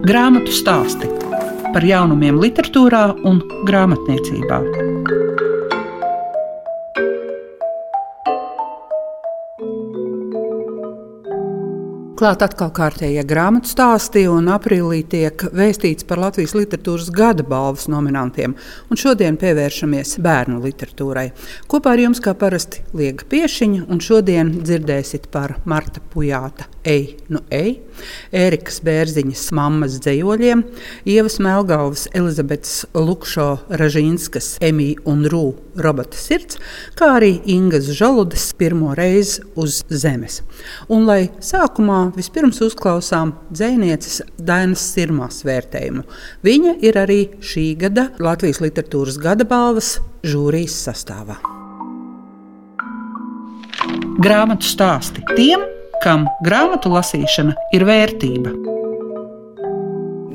Grāmatu stāsti par jaunumiem, literatūrā un grāmatniecībā. Klāt atkal kārtējie grāmatu stāsti, un aprīlī tiek vēstīts par Latvijas literatūras gada balvas nominantiem. Un šodien pievēršamies bērnu literatūrai. Kopā ar jums, kā parasti, Liega Piešiņa, un šodien dzirdēsiet par Marta Pujāta Ej, nu ej, Ērikas Bērziņas mammas dzējoļiem, Ievas Melgavas, Elizabetes Lukšo Ražīnskas, Emīļa un Rū robota sirds, kā arī Ingas Žaludes pirmo reizi uz zemes. Un, lai sākumā vispirms uzklausām dzēnieces Dainas Sirmās vērtējumu. Viņa ir arī šī gada Latvijas literatūras gada balvas žūrijas sastāvā. Grāmatu stāsti tiem, kam grāmatu lasīšana ir vērtība.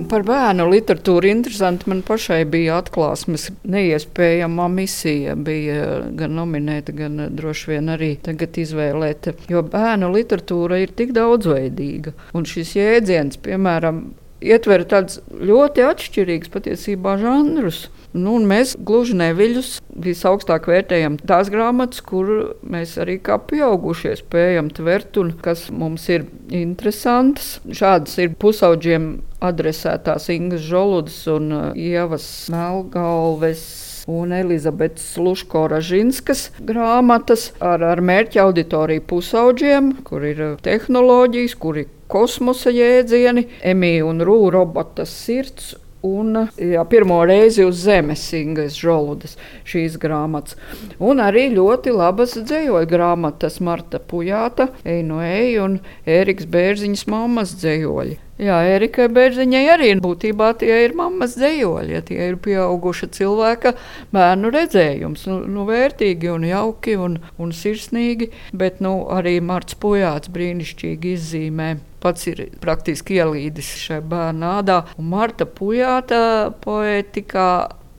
Par bērnu literatūru interesanti man pašai bija atklāsmes. Neiespējama misija bija gan nominēta, gan droši vien arī tagad izvēlēta. Jo bērnu literatūra ir tik daudzveidīga. Un šis jēdziens, piemēram, ietver tādus ļoti atšķirīgus patiesībā žanrus. Nu, mēs gluži neviļus visaugstāk vērtējam tās grāmatas, kur mēs arī kā pieaugušie spējam tvert un kas mums ir interesantas. Šādas ir pusauģiem adresētās Ingas Žoludas un uh, Ievas Melgalves un Elizabetes Luško-Ražinskas grāmatas ar, ar mērķa auditoriju pusauģiem, kur ir uh, tehnoloģijas, kur ir kosmosa jēdzieni, Emīļa un Rūra robotas sirds un jā, pirmo reizi uz zemes Ingas Žoludas šīs grāmatas. Un arī ļoti labas dzējoļu grāmatas Marta Pujāta, Eino Ej un Ēriks Bērziņas mammas dzējoļi. Jā, Erikai Bērziņai arī būtībā tie ir mammas dzējoļi, ja tie ir pieauguša cilvēka bērnu redzējums. Nu, nu, vērtīgi un jauki un, un sirsnīgi, bet nu, arī Marts Pujāts brīnišķīgi izzīmē pats ir praktiski ielīdis šajā bērnu ādā. Un Marta Pujāta poētikā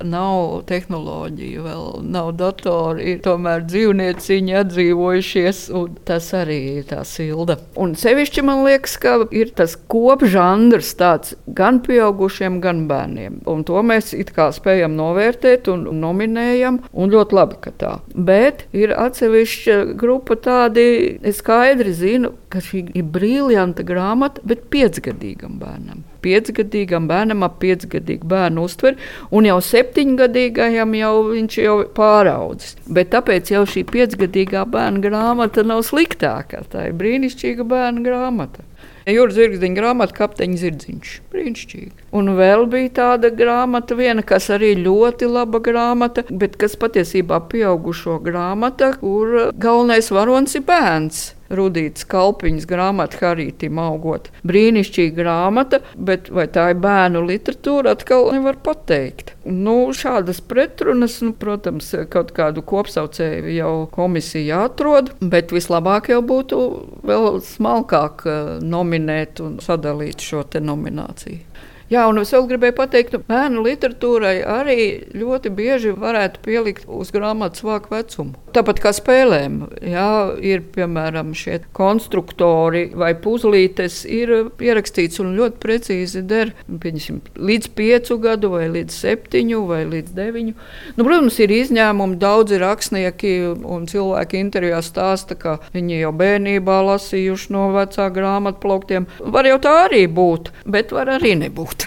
nav tehnoloģiju, vēl nav datori, ir tomēr dzīvnieciņi atdzīvojušies, un tas arī ir tā silda. Un sevišķi man liekas, ka ir tas kopžandrs tāds gan pieaugušiem, gan bērniem. Un to mēs it kā spējam novērtēt un nominējam, un ļoti labi, ka tā. Bet ir atsevišķa grupa tādi, es skaidri zinu, ka šī ir briljanta grāmata, bet piecgadīgam bērnam piecgadīgam bērnam ap piecgadīgu bērnu uztveri, un jau septiņgadīgajam jau viņš jau pāraudzis. Bet tāpēc jau šī piecgadīgā bērna grāmata nav sliktāka. Tā ir brīnišķīga bērna grāmata. Jūras zirgziņa grāmata, kapteiņa zirdziņš. Brīnišķīgi. Un vēl bija tāda grāmata, viena, kas arī ļoti laba grāmata, bet kas patiesībā pieaugušo grāmata, kur galvenais varonis ir bērns. Rudītas kalpiņas grāmata Harītam augot. Brīnišķīga grāmata, bet vai tā ir bērnu literatūra, atkal nevar pateikt. Nu, šādas pretrunas, nu, protams, kaut kādu kopsaucēju jau komisija atrod, bet vislabāk jau būtu vēl smalkāk eh, nominēt un sadalīt šo nomināciju. see. Jā, un es vēl gribēju pateikt, ka bērnu literatūrai arī ļoti bieži varētu pielikt uz grāmatas vāku vecumu. Tāpat kā spēlēm, jā, ir piemēram šie konstruktori vai puzlītes, ir pierakstīts un ļoti precīzi der pieņasim, līdz piecu gadu, vai līdz septiņu, vai līdz deviņu. Nu, protams, ir izņēmumi, daudzi rakstnieki un cilvēki intervijā stāsta, ka viņi jau bērnībā lasījuši no vecā grāmatu plauktiem. Var jau tā arī būt, bet var arī nebūt būt.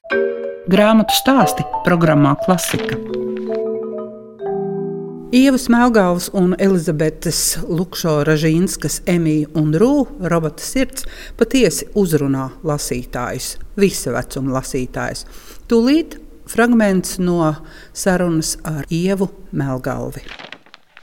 Grāmatu stāsti programmā Klasika. Ievas Melngāvas un Elizabetes Lukšo Ražīnskas Emīļa un Rūpa robota sirds patiesi uzrunā lasītājus, visa vecuma lasītājus. Tūlīt fragments no sarunas ar Ievu Melngāvi.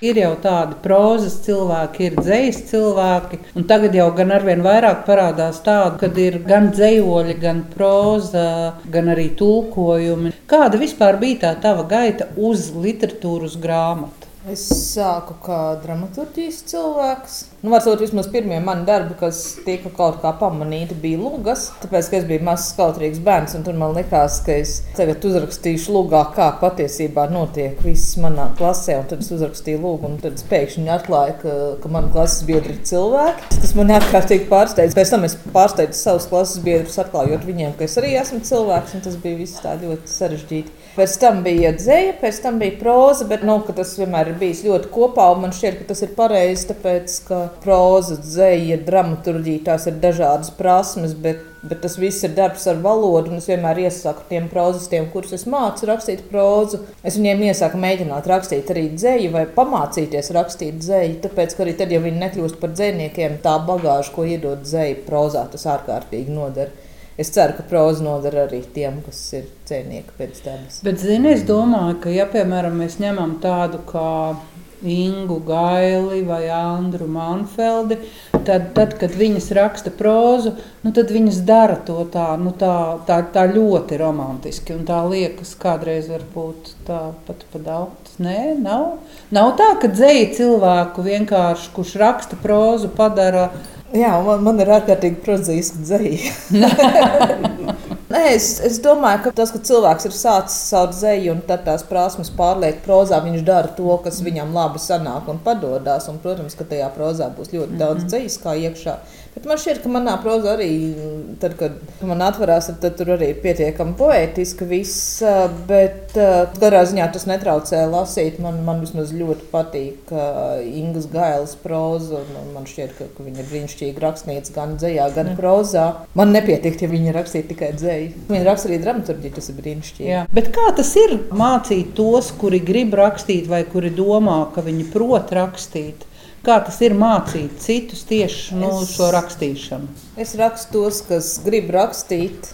Ir jau tādi prozas cilvēki, ir dzīsli cilvēki, un tagad jau gan arvien vairāk parādās tādu, kad ir gan dzīsli, gan proza, gan arī tulkojumi. Kāda vispār bija tā tava gaita uz literatūras grāmatu? Es sāku kā dramaturgijas cilvēks. Nu, Varbūt vismaz pirmie mani darbi, kas tika kaut kā pamanīti, bija lugas. Tāpēc, ka es biju mazs skautrīgs bērns, un tur man likās, ka es tagad uzrakstīšu lugā, kā patiesībā notiek viss manā klasē. Tad es uzrakstīju lūgu, un tad pēkšņi atklāju, ka, ka man klases biedri ir cilvēki. Tas man ārkārtīgi pārsteidz. Pēc tam es pārsteidzu savus klases biedrus, atklājot viņiem, ka es arī esmu cilvēks, un tas bija viss tā ļoti sarežģīti. Pēc tam bija dzēja, pēc tam bija proza, bet nu, tas vienmēr ir bijis ļoti kopā. Man šķiet, ka tas ir pareizi, tāpēc ka proza, dzēja, dramaturgija tās ir dažādas prasmes. Bet, bet tas viss ir darbs ar valodu. Es vienmēr iesaku tiem prozistiem, kurus es mācu rakstīt prozu. Es viņiem iesaku mēģināt rakstīt arī dzēju vai pamācīties rakstīt dzēju. Tāpēc, ka arī tad, ja viņi nekļūst par dzējniekiem, tā bagāža, ko iedod dzēja prozā, tas ārkārtīgi noder. Es ceru, ka proza noder arī tiem, kas ir cienīgi pēc dabas. Bet, zini, es domāju, ka, ja piemēram mēs ņemam tādu kā Ingu Gaili vai Andru Manfeldi, tad, tad kad viņas raksta prózu, nu, tad viņas dara to tā, nu, tā, tā, tā ļoti romantiski. Un tā liekas, kādreiz varbūt tā pat pa daudz. Nē, nav. nav tā, ka dzēja cilvēku vienkārši, kurš raksta prózu, padara Jā, man, man ir ārkārtīgi prozīska dzēja. Nē, es, es domāju, ka tas, ka cilvēks ir sācis savu dzēju un tad tās prasmes pārliek prozā, viņš dara to, kas viņam labi sanāk un padodas. Un, protams, ka tajā prozā būs ļoti daudz mm -hmm. dzējas kā iekšā. Bet man šķiet, ka manā prozā arī, tad, kad man atverās, tad, tur arī ir pietiekami poetiski viss. Bet katrā ziņā tas netraucē lasīt. Man, man vismaz ļoti patīk Ingas Gailas proza. Man šķiet, ka, ka viņa ir brīnišķīgi rakstīta gan dzējā, gan mm. prozā. Man nepietiek, ja viņa rakstīja tikai dzēju. Viņa raksta arī dramaturgiju, tas ir brīnišķīgi. Jā. Bet kā tas ir mācīt tos, kuri grib rakstīt vai kuri domā, ka viņi prot rakstīt? Kā tas ir mācīt citus tieši nu, šo rakstīšanu? Es rakstu tos, kas grib rakstīt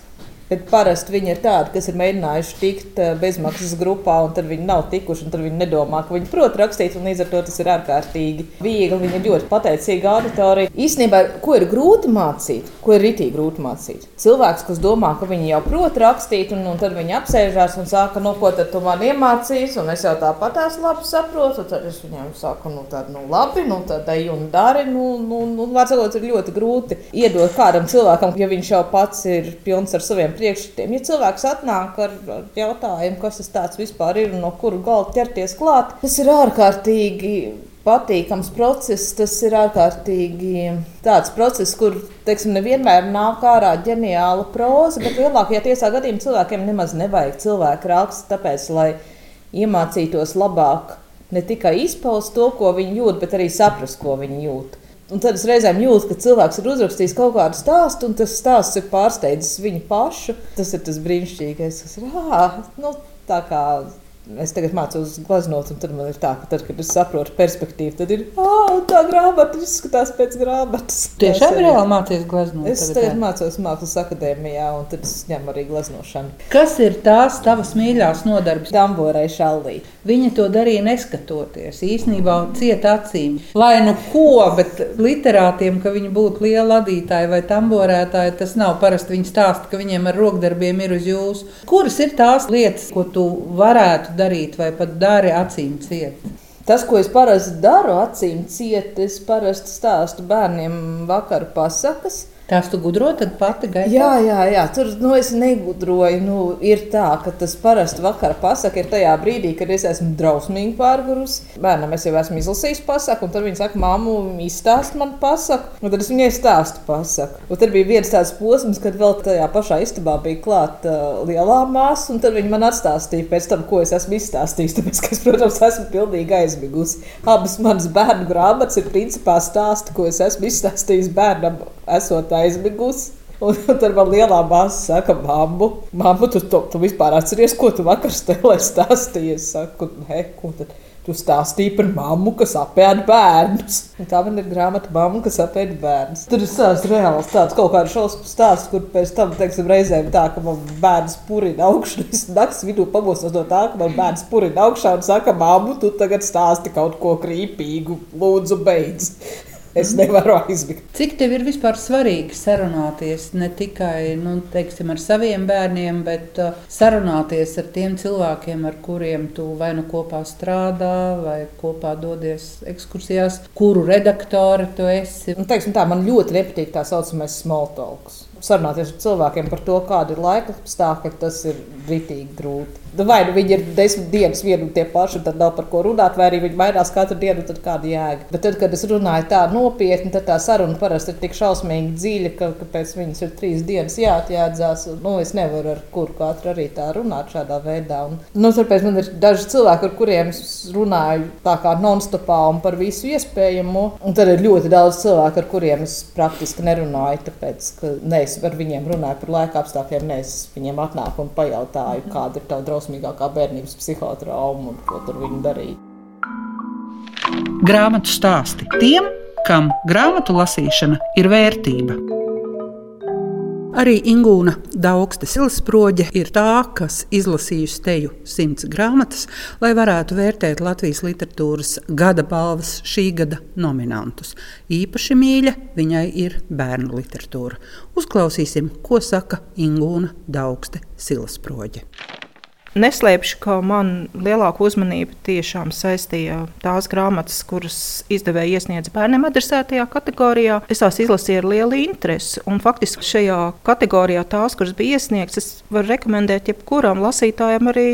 Bet parasti viņi ir tādi, kas ir mēģinājuši tikt eh, bezmaksas grupā, un tad viņi nav tikuši, un tad viņi nedomā, ka viņi prot rakstīt, un līdz ar to tas ir ārkārtīgi viegli. Viņi ir ļoti pateicīgi auditorija. Īstenībā, ko ir grūti mācīt, ko ir ritīgi grūti mācīt? Cilvēks, kas domā, ka viņi jau prot rakstīt, un, un tad viņi apsēžās un saka, no nu, ko tad tu man iemācīsi, un es jau tāpat tās labi saprotu. Tad es viņiem saku, nu, tad, nu, labi, nu, tad ej un dari. Nu, nu, nu, Vārdsakot, ir ļoti grūti iedot kādam cilvēkam, ja viņš jau pats ir pilns ar saviem priekšstatiem. Ja cilvēks atnāk ar, ar jautājumu, kas tas tāds vispār ir un no kura galda ķerties klāt, tas ir ārkārtīgi patīkams process. Tas ir ārkārtīgi tāds process, kur teiksim, nevienmēr nāk ārā ģeniāla proza, bet lielākajā tiesā gadījumā cilvēkiem nemaz nevajag cilvēku rakstu, tāpēc, lai iemācītos labāk ne tikai izpaust to, ko viņi jūt, bet arī saprast, ko viņi jūt. Un tad es reizēm jūtu, ka cilvēks ir uzrakstījis kaut kādu stāstu, un tas stāsts ir pārsteidzis viņu pašu. Tas ir tas brīnišķīgais, kas ir. Ah, nu, tā kā Es tagad mācos glaznot, un tad man ir tā, ka, tad, kad es saprotu perspektīvu, tad ir oh, tā grāmata, izskatās pēc grāmatas. Tiešām reāli mācīties glaznot. Es tagad, tagad mācos mākslas akadēmijā, un tad es ņemu arī glaznošanu. Kas ir tās tavas mīļākās nodarbes? Tamborai šallī. Viņa to darīja neskatoties, īsnībā ciet acīm. Lai nu ko, bet literātiem, ka viņi būtu lieli ladītāji vai tamborētāji, tas nav parasti viņi stāsta, ka viņiem ar rokdarbiem ir uz jūsu. Kuras ir tās lietas, ko tu varētu varētu darīt, vai pat dari acīm ciet? Tas, ko es parasti daru, acīm ciet, es parasti stāstu bērniem vakaru pasakas. Tās tu gudro, tad pati gaidi. Jā, jā, jā, tur nu, es negudroju. Nu, ir tā, ka tas parasti vakarā pasakā ir tajā brīdī, kad es esmu drausmīgi pārgurusi. Bērnam es jau esmu izlasījis pasaku, un tad viņi saka, māmu, izstāst man pasaku, un tad es viņai stāstu pasaku. Un tad bija viens tāds posms, kad vēl tajā pašā istabā bija klāta uh, lielā māsa, un tad viņi man atstāstīja pēc tam, ko es esmu izstāstījis. Tāpēc, ka es, protams, esmu pilnīgi aizmigusi. Abas manas bērnu grāmatas ir principā stāsti, ko es esmu izstāstījis bērnam, esot aizmigusi. Un tad man lielā māsa saka, māmu, māmu tu, tu, tu vispār atceries, ko tu vakar stelē stāstīji. Es saku, nē, ko tad? Tu stāstīji par mammu, kas apēda bērnus. Un tā man ir grāmata, mamma, kas apēda bērnus. Tur ir stāsts reāls, tāds kaut kāds šausmu stāsts, kur pēc tam, teiksim, reizēm tā, ka man bērns purina augšu. Es naktas vidū pamostos no tā, ka man bērns purina augšā un saka, mammu, tu tagad stāsti kaut ko krīpīgu, lūdzu, beidz. Es nevaru aizmigt. Cik tev ir vispār svarīgi sarunāties ne tikai nu, teiksim, ar saviem bērniem, bet uh, sarunāties ar tiem cilvēkiem, ar kuriem tu vai nu kopā strādā, vai kopā dodies ekskursijās, kuru redaktori tu esi? Nu, teiksim tā, man ļoti nepatīk tā saucamais small talks sarunāties ar cilvēkiem par to, kāda ir laika apstākļi, tas ir ritīgi grūti. Nu, vai nu viņi ir desmit dienas vieni un tie paši, tad nav par ko runāt, vai arī viņi mainās katru dienu, tad kāda jēga. Bet tad, kad es runāju tā nopietni, tad tā saruna parasti ir tik šausmīgi dziļa, ka, ka pēc viņas ir trīs dienas jāatjēdzās. Nu, es nevaru ar kuru katru arī tā runāt šādā veidā. Un, nu, tāpēc man ir daži cilvēki, ar kuriem es runāju tā kā non-stopā un par visu iespējamo. Un tad ir ļoti daudz cilvēku, ar kuriem es praktiski nerunāju, tāpēc, ka ne, es ar viņiem runāju par laika apstākļiem, ne es viņiem atnāku un pajautāju, kāda ir tava drausmīgākā bērnības psihotrauma un ko tur viņi darīja. Grāmatu stāsti tiem, kam grāmatu lasīšana ir vērtība. Arī Ingūna Daugste Silsproģe ir tā, kas izlasījusi teju simts grāmatas, lai varētu vērtēt Latvijas literatūras gada balvas šī gada nominantus. Īpaši mīļa viņai ir bērnu literatūra. Uzklausīsim, ko saka Ingūna Daugste Silsproģe. Neslēpšu, ka man lielāku uzmanību tiešām saistīja tās grāmatas, kuras izdevēja iesniedz bērniem adresētajā kategorijā. Es tās izlasīju ar lielu interesi. Un faktiski šajā kategorijā tās, kuras bija iesniegtas, es varu rekomendēt jebkuram lasītājam arī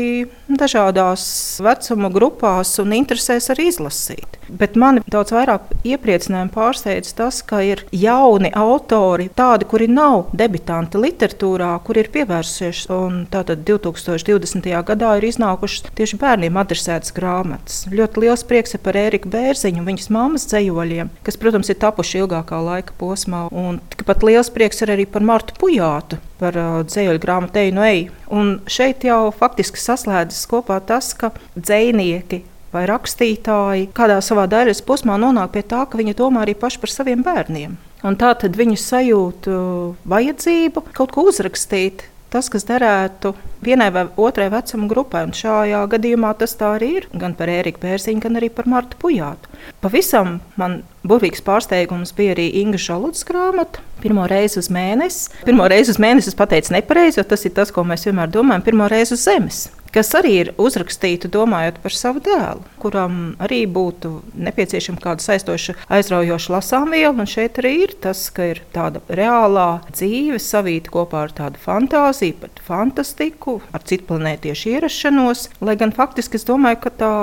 dažādās vecuma grupās un interesēs arī izlasīt. Bet mani daudz vairāk iepriecināja un pārsteidza tas, ka ir jauni autori, tādi, kuri nav debitanti literatūrā, kur ir pievērsušies. Tātad 2020 gadā ir iznākušas tieši bērniem adresētas grāmatas. Ļoti liels prieks ir par Ēriku Bērziņu un viņas mammas dzējoļiem, kas, protams, ir tapuši ilgākā laika posmā. Un tikpat liels prieks ir arī par Martu Pujātu, par uh, dzējoļu grāmatu Eju no Eju. Un šeit jau faktiski saslēdzas kopā tas, ka dzējnieki vai rakstītāji kādā savā daļas posmā nonāk pie tā, ka viņi domā arī paši par saviem bērniem. Un tā tad viņi sajūt vajadzību kaut ko uzrakstīt, tas, kas derētu vienai vai otrai vecuma grupai. Un šajā gadījumā tas tā arī ir. Gan par Ēriku Bērziņu, gan arī par Martu Pujātu. Pavisam man burvīgs pārsteigums bija arī Inga Žaludas grāmata. Pirmo reizi uz mēnesi. Pirmo reizi uz mēnesi es pateicu nepareizi, jo tas ir tas, ko mēs vienmēr domājam. Pirmo reizi uz zemes kas arī ir uzrakstīta domājot par savu dēlu, kuram arī būtu nepieciešama kāda saistoša, aizraujoša lasāmviela. Šeit arī ir tas, ka ir tāda reālā dzīve savīta kopā ar tādu fantāziju, pat fantastiku, ar citplanētiešu ierašanos. Lai gan faktiski es domāju, ka tā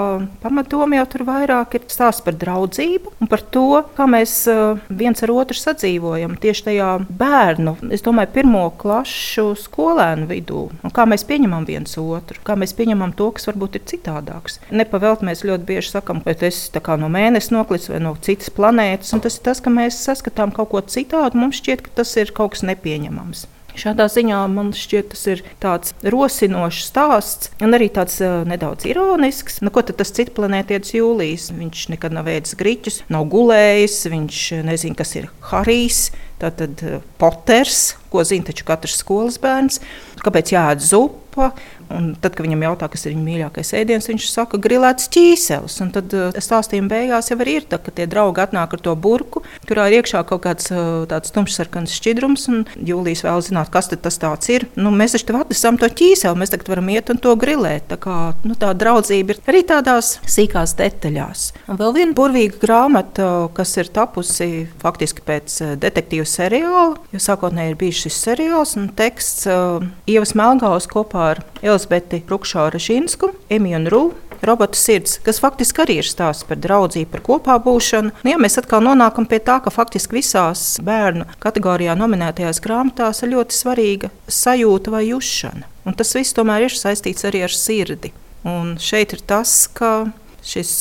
pamatoma jau tur vairāk ir stāsts par draudzību un par to, kā mēs uh, viens ar otru sadzīvojam tieši tajā bērnu, es domāju, pirmo klašu skolēnu vidū un kā mēs pieņemam viens otru. Kā mēs pieņemam to, kas varbūt ir citādāks. Nepavēlt mēs ļoti bieži sakām, ka tas ir no mēneša noklis vai no citas planētas, un tas ir tas, ka mēs saskatām kaut ko citādu. Mums šķiet, ka tas ir kaut kas nepieņemams. Šādā ziņā man šķiet, tas ir tāds rosinošs stāsts, un arī tāds uh, nedaudz ironisks. Nu, ko tad tas cits planētietis Jūlijas? Viņš nekad nav ēdis grīķus, nav gulējis, viņš nezina, kas ir Harijs. Tātad uh, Poters, ko zina taču katrs skolas bērns, kāpēc jāēd zupa. Un tad, kad viņam jautā, kas ir viņa mīļākais ēdiens, viņš saka, grilēts ķīselis. Un tad uh, stāstījuma beigās jau ir tā, ka tie draugi atnāk ar to burku, kurā ir iekšā kaut kāds uh, tāds tumšsarkans šķidrums. Jūlijas vēl zināt, kas tas ir. Nu, mēs taču tev atnesam to ķīseli, mēs tagad varam iet un to grilēt. Tā, kā, nu, tā draudzība ir arī tādās sīkās detaļās. Un vēl viena burvīga grāmata, kas ir tapusi faktiski pēc uh, detektīvu seriāla, jo sākotnēji ir bijis šis seriāls un teksts uh, Ievas Melngāvas kopā ar Elizabeti Rukšāra Žinsku, Emiju Rū. Robota sirds, kas faktiski arī ir stāsts par draudzību, par kopā būšanu. Nu, ja mēs atkal nonākam pie tā, ka faktiski visās bērnu kategorijā nominētajās grāmatās ir ļoti svarīga sajūta vai jušana. Un tas viss tomēr ir saistīts arī ar sirdi. Un šeit ir tas, ka šis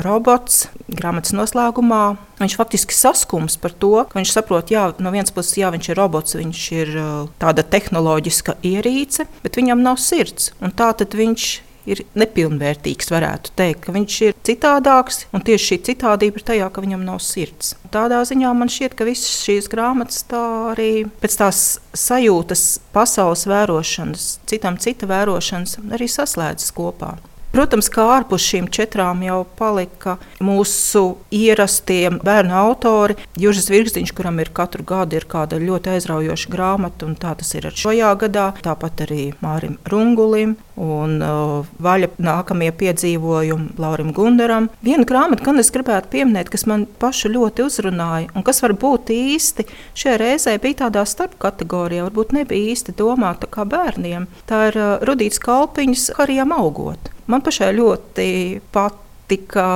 robots grāmatas noslēgumā. Viņš faktiski saskums par to, ka viņš saprot, ka no vienas puses jā, viņš ir robots, viņš ir tāda tehnoloģiska ierīce, bet viņam nav sirds. Un tā tad viņš ir nepilnvērtīgs, varētu teikt, ka viņš ir citādāks, un tieši šī citādība ir tajā, ka viņam nav sirds. Tādā ziņā man šķiet, ka visas šīs grāmatas tā arī pēc tās sajūtas, pasaules vērošanas, citam cita vērošanas arī saslēdzas kopā. Protams, kā ārpus šīm četrām jau palika mūsu ierastie bērnu autori. Juris Virgstiņš, kuram ir katru gadu ir kāda ļoti aizraujoša grāmata, un tā tas ir ar šajā gadā. Tāpat arī Mārim Rungulim un uh, vaļa nākamie piedzīvojumi Laurim Gundaram. Viena grāmata, gan es gribētu pieminēt, kas man pašu ļoti uzrunāja, un kas varbūt īsti šajā reizē bija tādā starpkategorijā, varbūt nebija īsti domāta kā bērniem. Tā ir uh, Rudīts Kalpiņas Harijam augot. Man pašai ļoti patika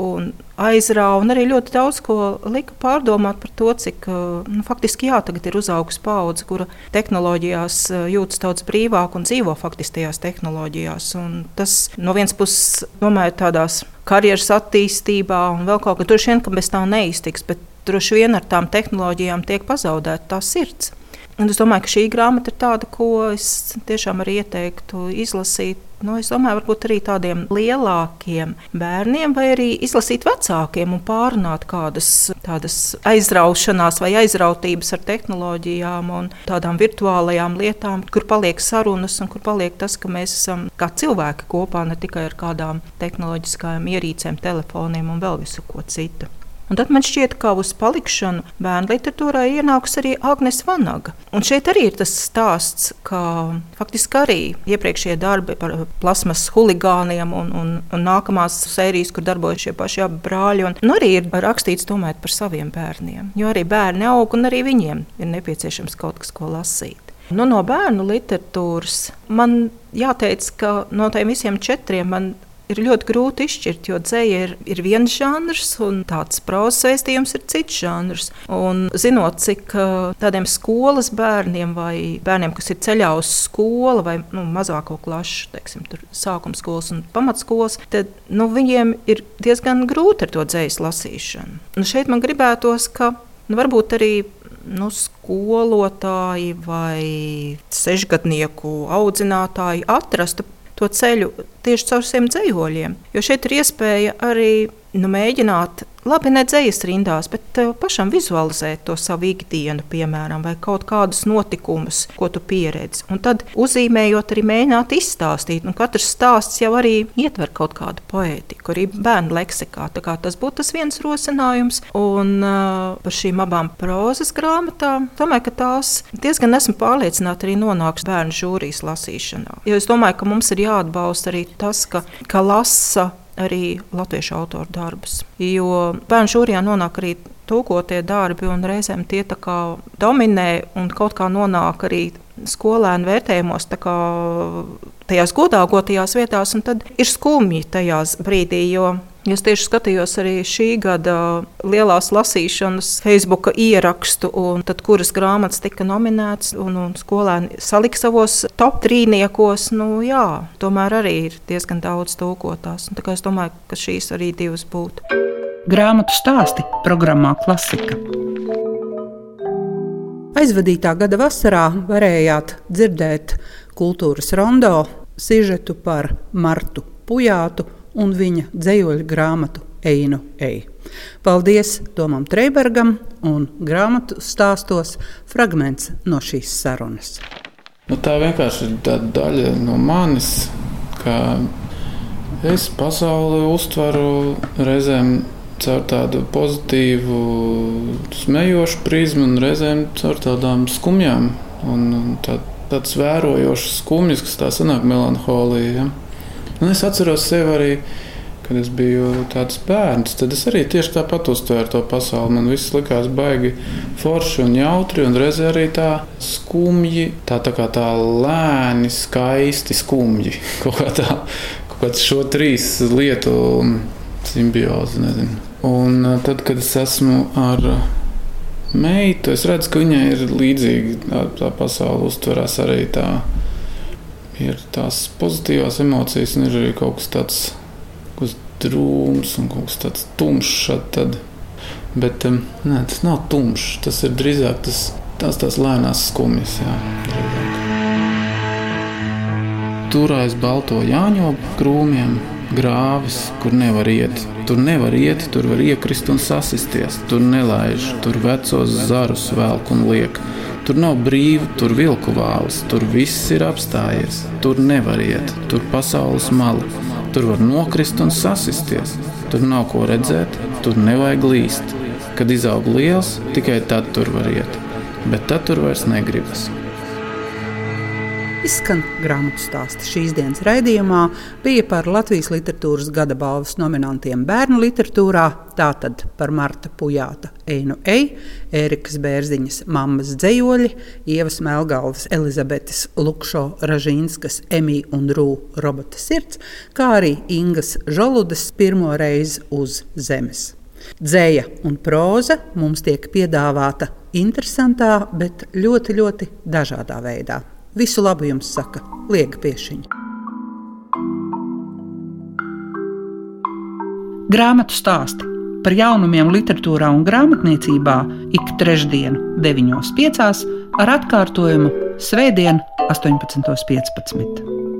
un aizrāva, un arī ļoti daudz ko lika pārdomāt par to, cik nu, faktiski jā, tagad ir uzaugusi paudze, kura tehnoloģijās jūtas daudz brīvāk un dzīvo faktiski tajās tehnoloģijās. Un tas no vienas puses, domāju, tādās karjeras attīstībā un vēl kaut kā tur šodien, ka bez tā neiztiks, bet droši vien ar tām tehnoloģijām tiek pazaudēta tā sirds. Un es domāju, ka šī grāmata ir tāda, ko es tiešām arī ieteiktu izlasīt. Nu, es domāju, varbūt arī tādiem lielākiem bērniem, vai arī izlasīt vecākiem un pārunāt kādas tādas aizraušanās vai aizrautības ar tehnoloģijām un tādām virtuālajām lietām, kur paliek sarunas un kur paliek tas, ka mēs esam kā cilvēki kopā, ne tikai ar kādām tehnoloģiskām ierīcēm, telefoniem un vēl visu ko citu. Un tad man šķiet, ka uz palikšanu bērnu literatūrā ienāks arī Agnēs Vanaga. Un šeit arī ir tas stāsts, ka faktiski arī iepriekšējie darbi par plasmas huligāniem un, un, un nākamās sērijas, kur darbojas šie paši abi brāļi, un, un arī ir rakstīts tomēr par saviem bērniem. Jo arī bērni aug un arī viņiem ir nepieciešams kaut kas, ko lasīt. Nu, no bērnu literatūras man jāteic, ka no tiem visiem četriem man ir ļoti grūti izšķirt, jo dzēja ir, ir viens žanrs, un tāds prozas vēstījums ir cits žanrs. Un zinot, cik tādiem skolas bērniem vai bērniem, kas ir ceļā uz skolu vai nu, mazāko klašu, teiksim, sākuma skolas un pamatskolas, tad nu, viņiem ir diezgan grūti ar to dzējas lasīšanu. Un šeit man gribētos, ka nu, varbūt arī nu, skolotāji vai sešgadnieku audzinātāji atrastu to ceļu tieši caur šiem dzīvoļiem. Jo šeit ir iespēja arī nu, mēģināt labi nedzējas rindās, bet uh, pašam vizualizēt to savu ikdienu, piemēram, vai kaut kādus notikumus, ko tu pieredzi. Un tad uzzīmējot, arī mēģināt izstāstīt. Un katrs stāsts jau arī ietver kaut kādu poētiku, arī bērnu leksikā. Tas būtu tas viens rosinājums. Un uh, par šīm abām prozas grāmatām domāju, ka tās diezgan esmu pārliecināta arī nonāks bērnu žūrijas lasīšanā. Jo es domāju, ka mums ir jāatbalsta arī tas, ka, ka lasa arī latviešu autoru darbus. Jo bērnu žūrijā nonāk arī tūkotie darbi, un reizēm tie dominē un kaut kā nonāk arī skolēnu vērtējumos, kā tajās godāgotajās vietās, un tad ir skumji tajās brīdī, jo Es tieši skatījos arī šī gada lielās lasīšanas, Facebook ierakstu, tad, kuras grāmatas tika nominētas, un, un skolēni salika savos top trīniekos. Nu, jā, tomēr arī ir diezgan daudz tūkotās. Es domāju, ka šīs arī divas būtu. Grāmatu stāsti programmā Klasika. Aizvadītā gada vasarā varējāt dzirdēt kultūras rondo sižetu par Martu Pujātu un viņa dzējoļu grāmatu Einu Eju. Paldies Tomam Treibergam un grāmatu stāstos fragments no šīs sarunas. Nu, tā vienkārši ir daļa no manis, ka es pasauli uztveru reizēm caur tādu pozitīvu, smejošu prizmu, un reizēm caur tādām skumjām un tā, tāds vērojošs skumjas, kas tā sanāk melanholija. Ja? Un es atceros sevi arī, kad es biju tāds bērns. Tad es arī tieši tāpat uztvēru to pasauli. Man viss likās baigi forši un jautri, un reizē arī tā skumji, tā, tā kā tā lēni, skaisti skumji. Kaut kā tā, kaut kā šo trīs lietu simbiozi, nezinu. Un uh, tad, kad es esmu ar meitu, es redzu, ka viņai ir līdzīga tā, tā pasaule, uztverās arī tā ir tās pozitīvās emocijas, un ir arī kaut kas tāds kas drūms un kaut kas tāds tumšs. Tad. Bet nē, tas nav tumšs. Tas ir drīzāk tas, tās, tās lēnās skumjas. Jā, drīzāk. Tur aiz balto jāņogu krūmiem grāvis, kur nevar iet. Tur nevar iet, tur var iekrist un sasisties. Tur nelaiž, tur vecos zarus velk un liek. Tur nav brīva, tur vilku vāls, tur viss ir apstājies. Tur nevar iet, tur pasaules mala. Tur var nokrist un sasisties. Tur nav ko redzēt, tur nevajag līst. Kad izaug liels, tikai tad tur var iet. Bet tad tur vairs negribas. Izskan grāmatu stāsts šīs dienas raidījumā, bija par Latvijas literatūras gada balvas nominantiem bērnu literatūrā, tātad par Marta Pujāta Einu Ei, Ērikas Bērziņas mammas dzējoļi, Ievas Melgalvas, Elizabetes Lukšo Ražīnskas, Emī un Rū robota sirds, kā arī Ingas Žoludas pirmo reizi uz zemes. Dzēja un próza mums tiek piedāvāta interesantā, bet ļoti, ļoti dažādā veidā. Visu labu jums saka Liega Piešiņa. Grāmatu stāsti par jaunumiem literatūrā un grāmatniecībā ik trešdienu, 9.5. ar atkārtojumu Svētdien, 18.15.